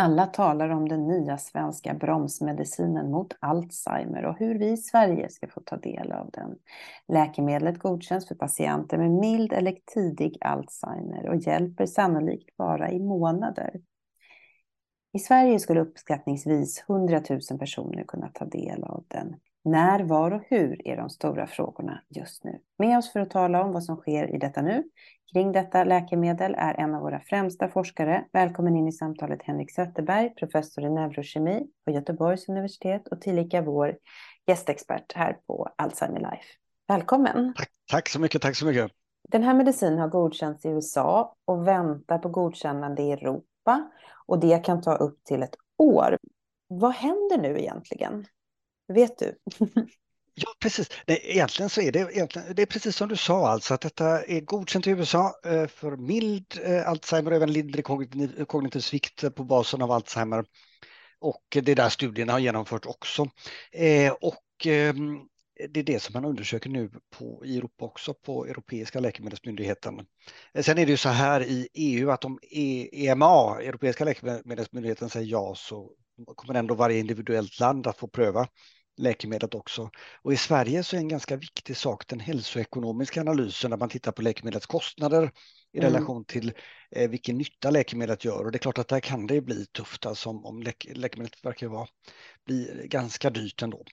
Alla talar om den nya svenska bromsmedicinen mot Alzheimer och hur vi i Sverige ska få ta del av den. Läkemedlet godkänns för patienter med mild eller tidig Alzheimer och hjälper sannolikt bara i månader. I Sverige skulle uppskattningsvis 100 000 personer kunna ta del av den. När, var och hur är de stora frågorna just nu. Med oss för att tala om vad som sker i detta nu kring detta läkemedel är en av våra främsta forskare. Välkommen in i samtalet Henrik Zetterberg, professor i neurokemi på Göteborgs universitet och tillika vår gästexpert här på Alzheimer Life. Välkommen! Tack, tack så mycket, tack så mycket. Den här medicinen har godkänts i USA och väntar på godkännande i Europa och det kan ta upp till ett år. Vad händer nu egentligen? Vet du? Ja, precis. Nej, egentligen så är det, egentligen, det är precis som du sa, alltså att detta är godkänt i USA eh, för mild eh, Alzheimer och även lindrig kognitiv, kognitiv svikt på basen av Alzheimer. Och det är där studierna har genomfört också. Eh, och ehm, det är det som man undersöker nu på, i Europa också på Europeiska läkemedelsmyndigheten. Sen är det ju så här i EU att om EMA, Europeiska läkemedelsmyndigheten, säger ja så kommer ändå varje individuellt land att få pröva läkemedlet också. Och i Sverige så är en ganska viktig sak den hälsoekonomiska analysen när man tittar på läkemedlets kostnader i mm. relation till eh, vilken nytta läkemedlet gör. Och det är klart att där kan det bli tufft alltså om, om läk läkemedlet verkar vara bli ganska dyrt ändå.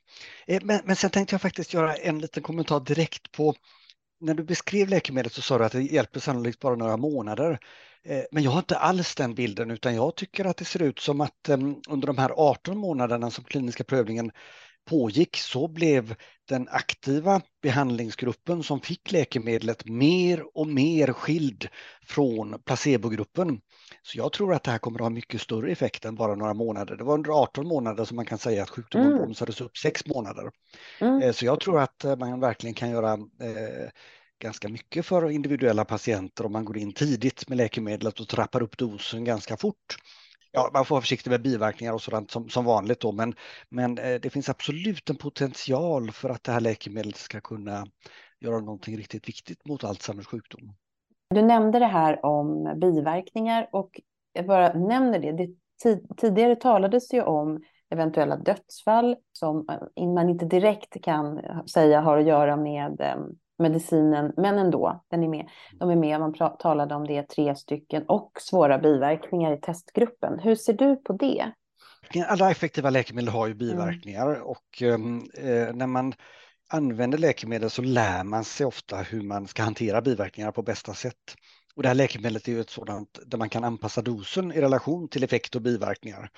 Eh, men, men sen tänkte jag faktiskt göra en liten kommentar direkt på när du beskrev läkemedlet så sa du att det hjälper sannolikt bara några månader. Eh, men jag har inte alls den bilden utan jag tycker att det ser ut som att ehm, under de här 18 månaderna som kliniska prövningen pågick så blev den aktiva behandlingsgruppen som fick läkemedlet mer och mer skild från placebogruppen. Så jag tror att det här kommer att ha mycket större effekt än bara några månader. Det var under 18 månader som man kan säga att sjukdomen mm. bromsades upp sex månader. Mm. Eh, så jag tror att eh, man verkligen kan göra eh, ganska mycket för individuella patienter om man går in tidigt med läkemedlet och trappar upp dosen ganska fort ja, man får vara försiktig med biverkningar och sådant som, som vanligt då, men, men eh, det finns absolut en potential för att det här läkemedlet ska kunna göra någonting riktigt viktigt mot Alzheimers sjukdom. Du nämnde det här om biverkningar och jag bara nämner det. det tidigare talades ju om eventuella dödsfall som eh, man inte direkt kan säga har att göra med eh, medicinen, men ändå, den är med. De är med, man talade om det, tre stycken och svåra biverkningar i testgruppen. Hur ser du på det? Alla effektiva läkemedel har ju mm. biverkningar mm. och ehm, eh, när man använder läkemedel så lär man sig ofta hur man ska hantera biverkningar på bästa sätt. Och det här läkemedlet är ju ett sådant där man kan anpassa dosen i relation till effekt och biverkningar.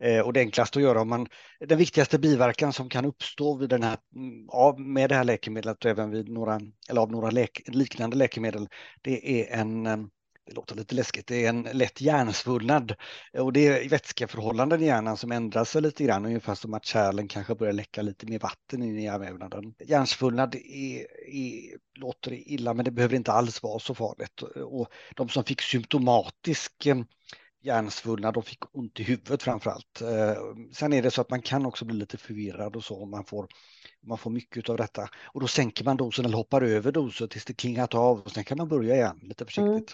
Eh, och det enklaste att göra om man, den viktigaste biverkan som kan uppstå vid den här, mm, av, med det här läkemedlet och även vid några, eller av några läk, liknande läkemedel, det är en eh, det låter lite läskigt, det är en lätt hjärnsvullnad och det är vätskeförhållanden i hjärnan som ändrar sig lite grann, ungefär som att kärlen kanske börjar läcka lite mer vatten in i hjärnvävnaden. Hjärnsvullnad är, är, låter illa, men det behöver inte alls vara så farligt. Och de som fick symptomatisk eh, hjärnsvullnad, de fick ont i huvudet framför allt. Eh, sen är det så att man kan också bli lite förvirrad och så om man får, man får mycket av detta. Och då sänker man dosen eller hoppar över dosen tills det klingat av och sen kan man börja igen lite försiktigt. Mm.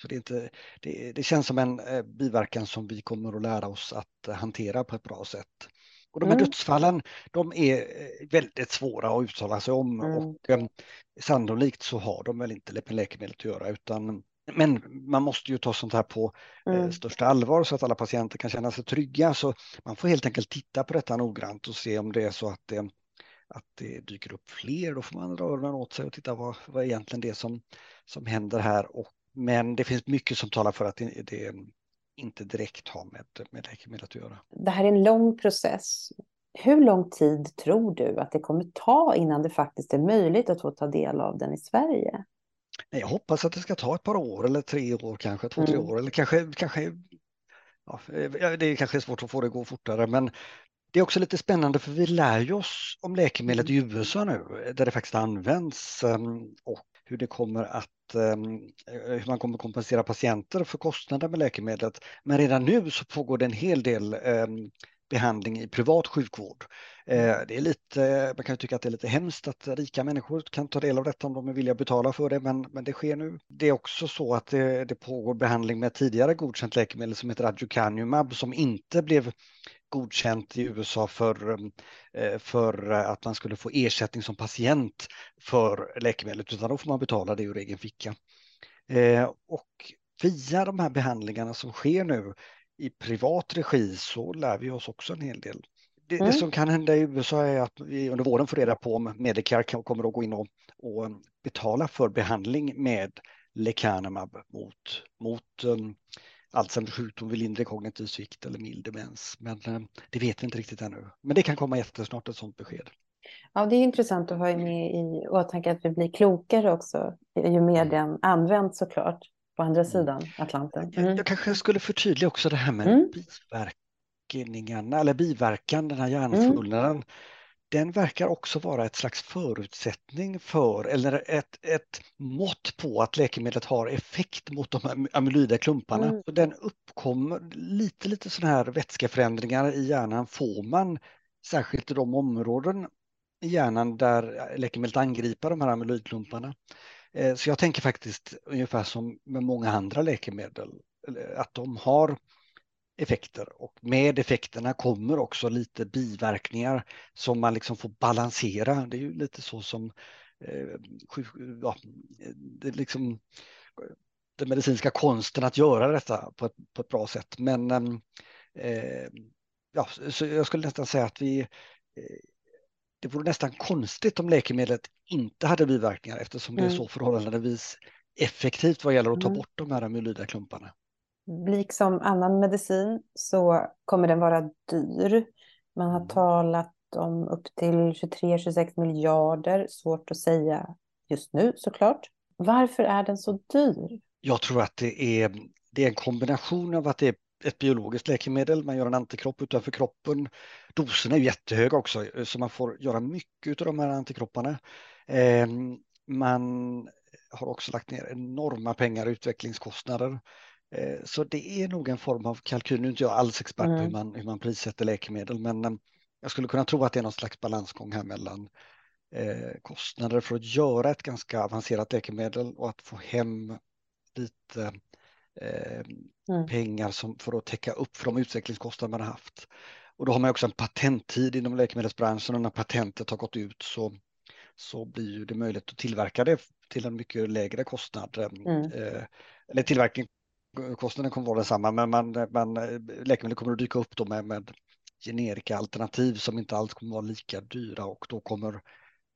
Så det, är inte, det, det, känns som en eh, biverkan som vi kommer att lära oss att eh, hantera på ett bra sätt. Och de här mm. dödsfallen, de är eh, väldigt svåra att uttala sig om mm. och eh, sannolikt så har de väl inte med läkemedel att göra utan men man måste ju ta sånt här på mm. eh, största allvar så att alla patienter kan känna sig trygga. Så man får helt enkelt titta på detta noggrant och se om det är så att det, att det dyker upp fler. Då får man dra öronen åt sig och titta vad, vad är egentligen det som, som händer här och men det finns mycket som talar för att det, det inte direkt har med, med läkemedel att göra. Det här är en lång process. Hur lång tid tror du att det kommer ta innan det faktiskt är möjligt att få ta del av den i Sverige? Jag hoppas att det ska ta ett par år eller tre år kanske, två, mm. tre år eller kanske, kanske ja, det är kanske svårt att få det att gå fortare men det är också lite spännande för vi lär ju oss om läkemedlet i USA nu där det faktiskt används ehm, och hur det kommer att ehm, hur man kommer kompensera patienter för kostnader med läkemedlet. Men redan nu så pågår det en hel del ehm, behandling i privat sjukvård. Eh, det är lite, man kan tycka att det är lite hemskt att rika människor kan ta del av detta om de är villiga att betala för det, men, men det sker nu. Det är också så att det, det pågår behandling med tidigare godkänt läkemedel som heter Aducanumab som inte blev godkänt i USA för, eh, för att man skulle få ersättning som patient för läkemedlet, utan då får man betala det ur egen ficka. Eh, och via de här behandlingarna som sker nu i privat regi så lär vi oss också en hel del. Det, mm. det som kan hända i USA är att vi under våren får reda på om Medicare kommer att gå in och, och betala för behandling med lecanemab mot, mot um, Alzheimers sjukdom vid lindrig kognitiv svikt eller mild demens. Men um, det vet vi inte riktigt ännu. Men det kan komma jättesnart ett sådant besked. Ja, det är intressant att ha med i åtanke att vi blir klokare också ju mer mm. den används såklart på andra mm. sidan Atlanten. Mm. Jag, jag, kanske skulle förtydliga också det här med mm. biverkningarna eller biverkan, den här hjärnsvullnaden. Mm. Den verkar också vara ett slags förutsättning för eller ett, ett mått på att läkemedlet har effekt mot de amyloida klumparna. Mm. Så den uppkommer lite, lite sådana här vätskeförändringar i hjärnan får man särskilt i de områden i hjärnan där läkemedlet angriper de här amyloidklumparna. Eh, så jag tänker faktiskt ungefär som med många andra läkemedel, att de har effekter och med effekterna kommer också lite biverkningar som man liksom får balansera. Det är ju lite så som eh, ja, det liksom, den medicinska konsten att göra detta på ett, på ett bra sätt. Men ehm, eh, ja, så jag skulle nästan säga att vi det vore nästan konstigt om läkemedlet inte hade biverkningar eftersom mm. det är mm. så förhållandevis effektivt vad gäller att ta mm. bort de här amyloida klumparna. Liksom annan medicin så kommer den vara dyr. Man har mm. talat om upp till 23-26 miljarder, svårt att säga just nu såklart. Varför är den så dyr? Jag tror att det är, det är en kombination av att det är ett biologiskt läkemedel, man gör en antikropp utanför kroppen. Dosen är jättehög också, så man får göra mycket av de här antikropparna. Ehm, man har också lagt ner enorma pengar i utvecklingskostnader. Eh, så det är nog en form av kalkyl. Nu är inte jag alls expert på hur mm. man, hur man prissätter läkemedel, men ehm, jag skulle kunna tro att det är någon slags balansgång här mellan eh, kostnader för att göra ett ganska avancerat läkemedel och att få hem lite eh, mm. pengar som, för att täcka upp för de utvecklingskostnader man har haft. Och då har man också en patenttid inom läkemedelsbranschen och när patentet har gått ut så, så blir det möjligt att tillverka det till en mycket lägre kostnad. Mm. Eh, eller tillverkning, kostnaden kommer vara densamma men man, man, läkemedel kommer att dyka upp då med, med generika alternativ som inte alls kommer att vara lika dyra och då kommer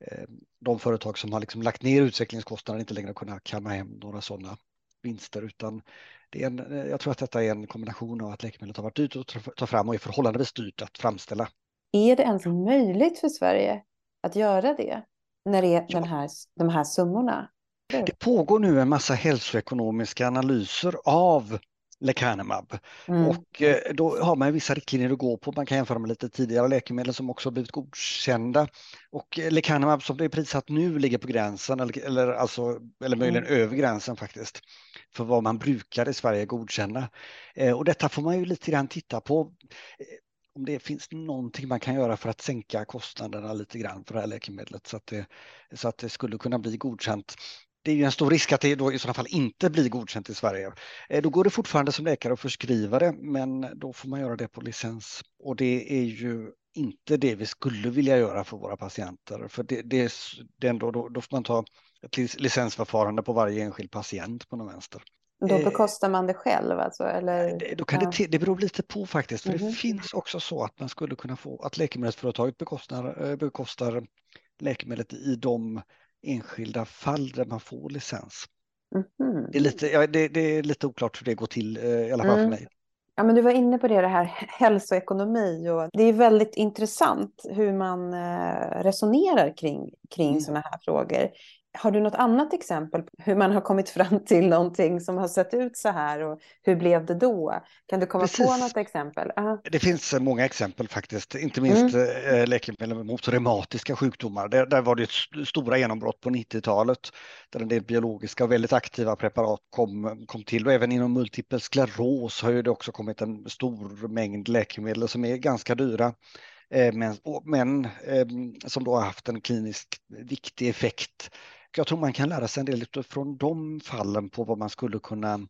eh, de företag som har liksom lagt ner utvecklingskostnader inte längre kunna kamma hem några sådana vinster utan det är en, jag tror att detta är en kombination av att läkemedlet har varit dyrt att ta fram och är förhållandevis dyrt att framställa. Är det ens möjligt för Sverige att göra det när det är ja. den här, de här summorna? Det pågår nu en massa hälsoekonomiska analyser av lecanemab. Mm. Och eh, då har man vissa riktlinjer att gå på. Man kan jämföra med lite tidigare läkemedel som också har blivit godkända. Och eh, lecanemab som det är prissatt nu ligger på gränsen, eller, eller, alltså, eller möjligen mm. över gränsen faktiskt, för vad man brukar i Sverige godkänna. Eh, och detta får man ju lite grann titta på om det finns någonting man kan göra för att sänka kostnaderna lite grann för det här läkemedlet så att det, så att det skulle kunna bli godkänt det är ju en stor risk att det då i sådana fall inte blir godkänt i Sverige. Eh, då går det fortfarande som läkare att förskriva det, men då får man göra det på licens. Och det är ju inte det vi skulle vilja göra för våra patienter. För det, det, det ändå, då, då får man ta ett licensförfarande på varje enskild patient på någon vänster. Då eh, bekostar man det själv alltså? Eller? Då kan ja. det, det beror lite på faktiskt. För mm. Det finns också så att man skulle kunna få att läkemedelsföretaget bekostar, eh, bekostar läkemedlet i de enskilda fall där man får licens. Mm. Det, är lite, ja, det, det, är lite oklart hur det går till, eh, i alla fall mm. för mig. Ja, men du var inne på det, det här hälsoekonomi och det är väldigt intressant hur man eh, resonerar kring, kring mm. sådana här frågor. Har du något annat exempel på hur man har kommit fram till någonting som har sett ut så här och hur blev det då? Kan du komma Precis. på något exempel? Uh. Det finns många exempel faktiskt, inte minst mm. Eh, läkemedel mot reumatiska sjukdomar. Där, där var det ett stora genombrott på 90-talet där en del biologiska och väldigt aktiva preparat kom, kom till och även inom multipel skleros har ju det också kommit en stor mängd läkemedel som är ganska dyra eh, men, men eh, som då har haft en kliniskt viktig effekt jag tror man kan lära sig en del från de fallen på vad man skulle kunna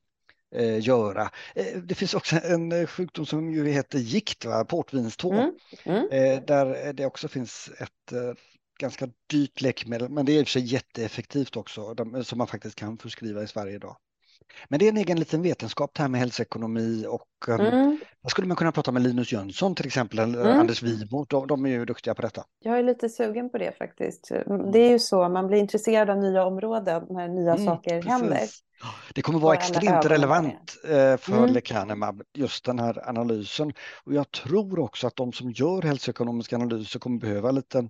eh, göra. Eh, det finns också en eh, sjukdom som ju heter gikt, va? portvinstå, mm. Mm. Eh, där det också finns ett eh, ganska dyrt läkemedel, men det är i och för sig jätteeffektivt också, de, som man faktiskt kan förskriva i Sverige idag. Men det är en egen liten vetenskap det här med hälsoekonomi och um, mm. där skulle man kunna prata med Linus Jönsson till exempel, eller mm. Anders Wimo, de, de, är ju duktiga på detta. Jag är lite sugen på det faktiskt. Mm. Det är ju så, man blir intresserad av nya områden när nya mm, saker precis. händer. Det kommer vara extremt relevant eh, för mm. lecanemab, just den här analysen. Och jag tror också att de som gör hälsoekonomiska analyser kommer behöva lite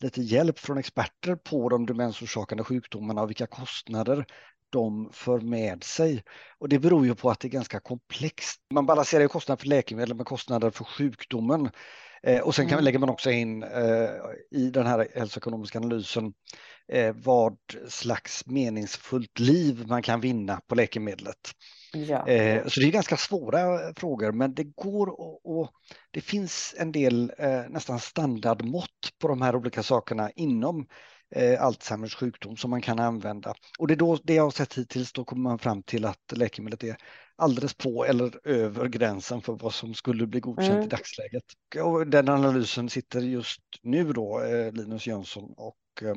lite hjälp från experter på de demensorsakande sjukdomarna och vilka kostnader de för med sig. Och det beror ju på att det är ganska komplext. Man balanserar ju kostnader för läkemedel med kostnader för sjukdomen. Eh, och sen kan, mm. lägger man också in eh, i den här hälsoekonomiska analysen eh, vad slags meningsfullt liv man kan vinna på läkemedlet. Ja. Eh, så det är ganska svåra frågor, men det går och, det finns en del eh, nästan standardmått på de här olika sakerna inom eh, Alzheimers sjukdom som man kan använda. Och det är då det jag har sett hittills, då kommer man fram till att läkemedlet är alldeles på eller över gränsen för vad som skulle bli godkänt mm. i dagsläget. Och den analysen sitter just nu då eh, Linus Jönsson och eh,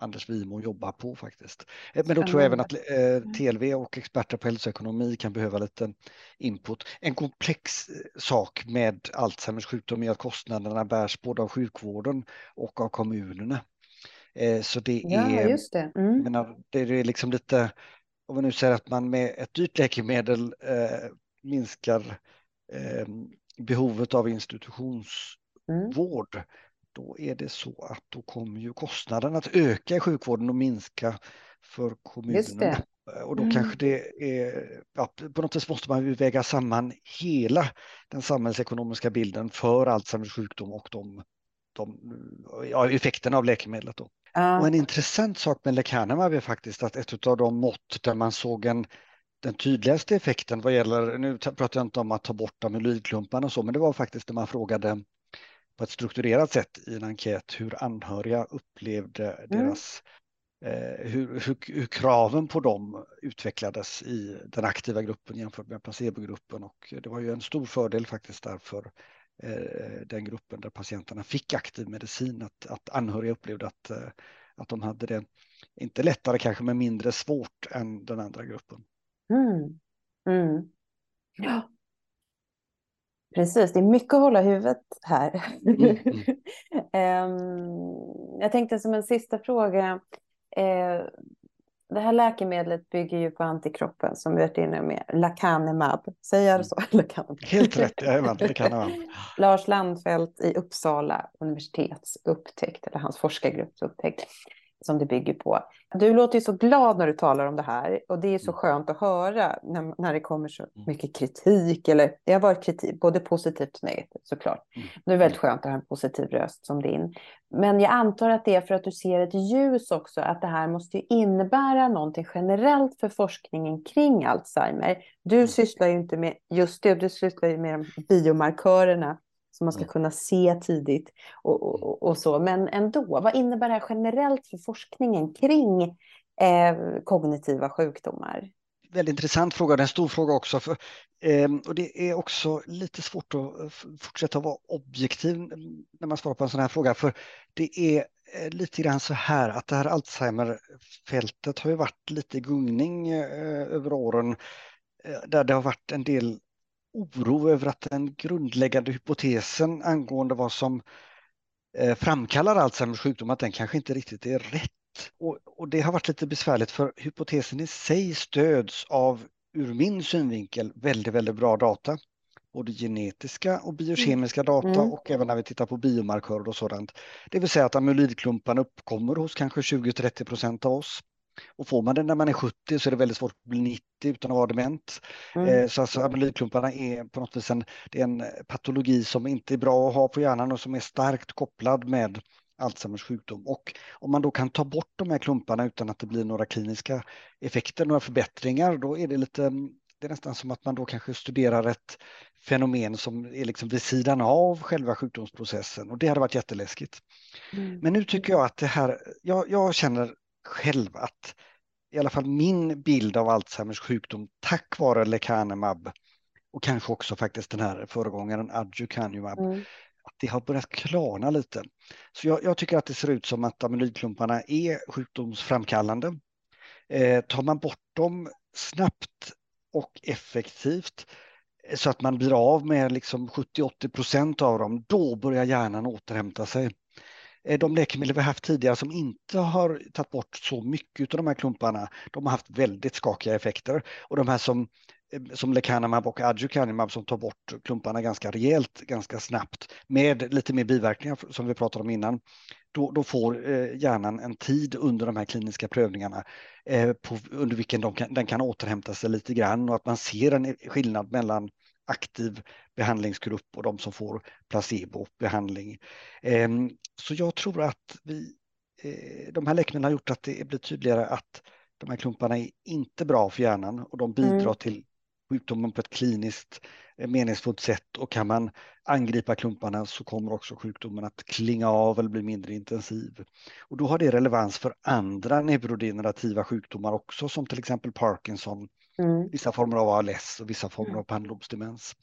Anders Wimo jobbar på faktiskt. Eh, men då tror jag även att eh, TLV och experter på hälsoekonomi kan behöva lite input. En komplex eh, sak med Alzheimers sjukdom är att kostnaderna bärs både av sjukvården och av kommunerna. Eh, så det ja, är, just det. Mm. Menar, det är liksom lite, om vi nu säger att man med ett dyrt läkemedel eh, minskar eh, behovet av institutionsvård, mm. då är det så att då kommer ju kostnaden att öka i sjukvården och minska för kommunerna. Och då mm. kanske det är, ja, på något sätt måste man ju väga samman hela den samhällsekonomiska bilden för Alzheimers sjukdom och de, de ja, effekterna av läkemedlet. Då. Och en intressant sak med lecanemab är faktiskt att ett av de mått där man såg en den tydligaste effekten vad gäller, nu pratar jag inte om att ta bort amyloidklumparna och så, men det var faktiskt när man frågade på ett strukturerat sätt i en enkät hur anhöriga upplevde mm. deras, eh, hur, hur, hur, kraven på dem utvecklades i den aktiva gruppen jämfört med placebogruppen och det var ju en stor fördel faktiskt där för den gruppen där patienterna fick aktiv medicin, att, att anhöriga upplevde att, eh, att de hade det, inte lättare kanske, men mindre svårt än den andra gruppen. Mm. Mm. Ja. Precis, det är mycket att hålla huvudet här. Mm. um, jag tänkte som en sista fråga, eh, det här läkemedlet bygger ju på antikroppen som vi varit inne med, Lacanemab. Säger jag så? Lacanemab. Helt rätt, jajamän, Lacanemab. Lars Landfelt i Uppsala universitets upptäckt, eller hans forskargrupps upptäckt som det bygger på. Du låter ju så glad när du talar om det här och det är så mm. skönt att höra när, när det kommer så mm. mycket kritik. Eller det har varit kritik, både positivt och negativt såklart. Mm. Det är väldigt skönt att ha en positiv röst som din. Men jag antar att det är för att du ser ett ljus också, att det här måste ju innebära någonting generellt för forskningen kring Alzheimer. Du sysslar ju inte med just det, du sysslar ju med de biomarkörerna som man ska mm. kunna se tidigt och, och, och, så. Men ändå, vad innebär det här generellt för forskningen kring eh, kognitiva sjukdomar? Väldigt intressant fråga, det är en stor fråga också. För, eh, och det är också lite svårt att eh, fortsätta vara objektiv när man svarar på en sån här fråga. För det är eh, lite grann så här att det här Alzheimer-fältet har ju varit lite gungning eh, över åren där det har varit en del oro över att den grundläggande hypotesen angående vad som eh, framkallar Alzheimers sjukdom, att den kanske inte riktigt är rätt. Och, och, det har varit lite besvärligt för hypotesen i sig stöds av, ur min synvinkel, väldigt, väldigt bra data. både genetiska och biokemiska data Mm. och även när vi tittar på biomarkörer och sådant. Det vill säga att amyloidklumparna uppkommer hos kanske 20-30 procent av oss. Och får man det när man är 70 så är det väldigt svårt att bli 90 utan att vara dement. Mm. Eh, Så alltså amyloidklumparna är på något vis en, det är en patologi som inte är bra att ha på hjärnan och som är starkt kopplad med Alzheimers sjukdom. Och om man då kan ta bort de här klumparna utan att det blir några kliniska effekter, några förbättringar, då är det lite det är nästan som att man då kanske studerar ett fenomen som är liksom vid sidan av själva sjukdomsprocessen och det hade varit jätteläskigt. Mm. Men nu tycker jag att det här, jag, jag känner själv att i alla fall min bild av Alzheimers sjukdom tack vare lecanemab och kanske också faktiskt den här föregångaren aducanumab, Mm. att det har börjat klarna lite. Så jag, jag tycker att det ser ut som att amyloidklumparna är sjukdomsframkallande. Eh, tar man bort dem snabbt och effektivt eh, så att man blir av med liksom 70-80 procent av dem, då börjar hjärnan återhämta sig. Eh, de läkemedel vi haft tidigare som inte har tagit bort så mycket av de här klumparna, de har haft väldigt skakiga effekter. Och de här som, eh, som lecanemab och aducanumab som tar bort klumparna ganska rejält, ganska snabbt, med lite mer biverkningar som vi pratade om innan, då, då får eh, hjärnan en tid under de här kliniska prövningarna eh, på, under vilken de kan, den kan återhämta sig lite grann och att man ser en skillnad mellan aktiv behandlingsgrupp och de som får placebobehandling. Ehm, Så jag tror att vi, eh, de här läkemedlen har gjort att det blir tydligare att de här klumparna är inte bra för hjärnan och de bidrar Mm. till sjukdomen på ett kliniskt meningsfullt sätt och kan man angripa klumparna så kommer också sjukdomen att klinga av eller bli mindre intensiv. Och då har det relevans för andra neurodegenerativa sjukdomar också som till exempel Parkinson, Mm. vissa former av ALS och vissa former av panlobsdemens.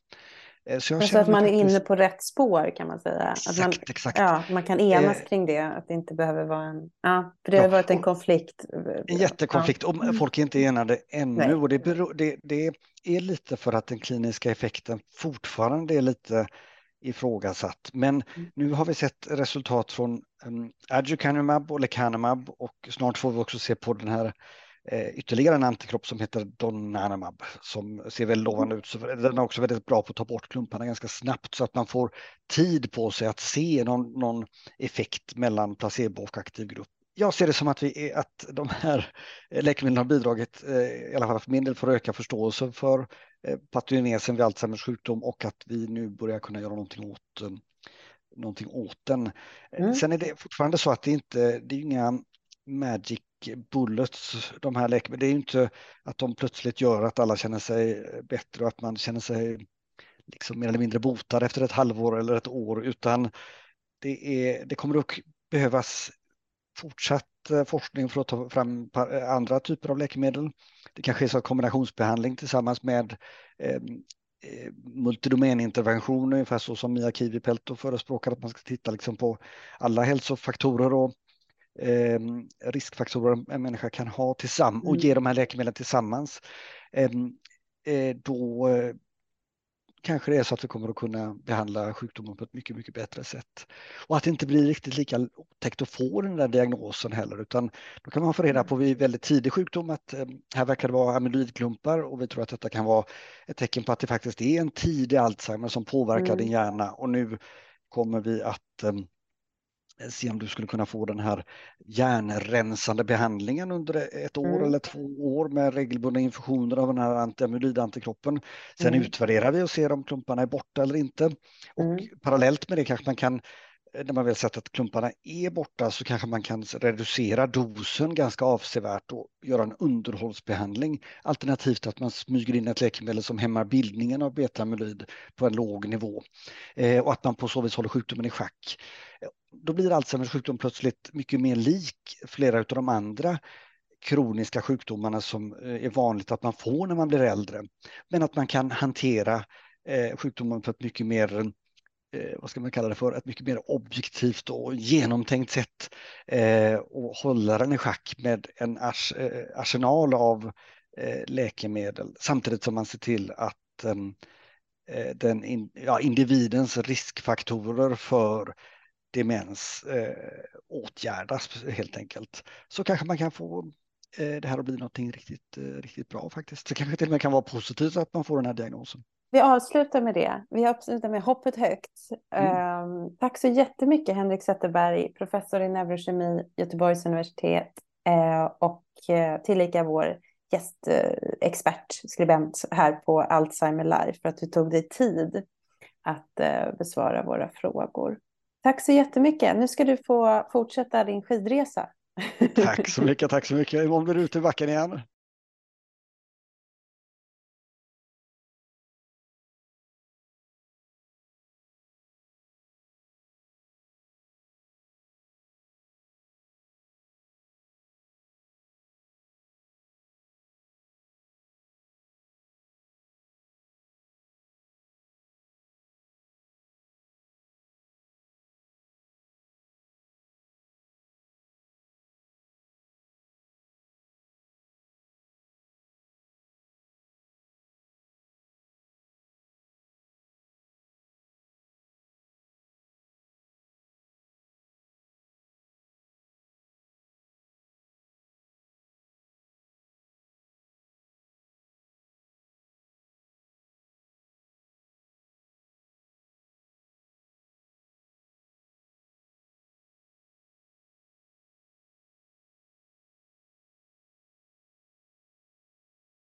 Eh, Så jag Men Så känner att man är mig inne faktiskt- på rätt spår kan man säga. Att man, Exakt, exakt. ja, man kan enas Eh, kring det, att det inte behöver vara en... Ja, för det har Ja, varit en och- konflikt. En jättekonflikt och Mm. folk är inte enade ännu Nej. och det, beror, det, det är lite för att den kliniska effekten fortfarande är lite ifrågasatt. Men Mm. nu har vi sett resultat från um, aducanumab och lecanemab och snart får vi också se på den här ytterligare en antikropp som heter donanemab som ser väldigt lovande ut. Så den är också väldigt bra på att ta bort klumparna ganska snabbt så att man får tid på sig att se någon, någon effekt mellan placebo och aktiv grupp. Jag ser det som att, vi att de här läkemedlen har bidragit, eh, i alla fall för min del, för att öka förståelsen för eh, patogenesen vid Alzheimers sjukdom och att vi nu börjar kunna göra någonting åt, eh, någonting åt den. Eh, Mm. Sen är det fortfarande så att det inte det är inga magic bullets, de här läkemedlen. Det är ju inte att de plötsligt gör att alla känner sig bättre och att man känner sig liksom mer eller mindre botad efter ett halvår eller ett år, utan det, är, det kommer att behövas fortsatt eh, forskning för att ta fram eh, andra typer av läkemedel. Det kanske är så att kombinationsbehandling tillsammans med ehm, eh, multidomänintervention, ungefär så som Mia Kivipelto förespråkar, att man ska titta liksom på alla hälsofaktorer och eh, riskfaktorer en människa kan ha tillsammans och Mm. ge de här läkemedlen tillsammans. Eh, eh, då eh, kanske det är så att vi kommer att kunna behandla sjukdomen på ett mycket, mycket bättre sätt. Och att det inte blir riktigt lika otäckt att få den där diagnosen heller, utan då kan man få reda på vid väldigt tidig sjukdom att eh, här verkar det vara amyloidklumpar och vi tror att detta kan vara ett tecken på att det faktiskt är en tidig Alzheimer som påverkar Mm. din hjärna och nu kommer vi att eh, se om du skulle kunna få den här hjärnrensande behandlingen under ett år Mm. eller två år med regelbundna infusioner av den här antiamyloidantikroppen. Sen Mm. utvärderar vi och ser om klumparna är borta eller inte. Och Mm. parallellt med det kanske man kan, när man väl sett att klumparna är borta så kanske man kan reducera dosen ganska avsevärt och göra en underhållsbehandling. Alternativt att man smyger in ett läkemedel som hämmar bildningen av betamyloid på en låg nivå. Eh, och att man på så vis håller sjukdomen i schack. Då blir Alzheimers sjukdom plötsligt mycket mer lik flera av de andra kroniska sjukdomarna som eh, är vanligt att man får när man blir äldre. Men att man kan hantera eh, sjukdomen på ett mycket mer eh, vad ska man kalla det för, ett mycket mer objektivt och genomtänkt sätt och hålla den i schack med en arsenal av läkemedel samtidigt som man ser till att ehm, den ja, individens riskfaktorer för demens eh, åtgärdas helt enkelt. Så kanske man kan få eh, det här att bli någonting riktigt, eh, riktigt bra faktiskt. Det kanske till och med kan vara positivt att man får den här diagnosen. vi avslutar med det. Vi avslutar med hoppet högt. Mm. Um, tack så jättemycket Henrik Zetterberg, professor i neurokemi, Göteborgs universitet och tillika vår gästexpert, skribent här på Alzheimer Live för att du tog dig tid att besvara våra frågor. Tack så jättemycket. Nu ska du få fortsätta din skidresa. Tack så mycket, tack så mycket. Imorgon blir du ute i backen igen.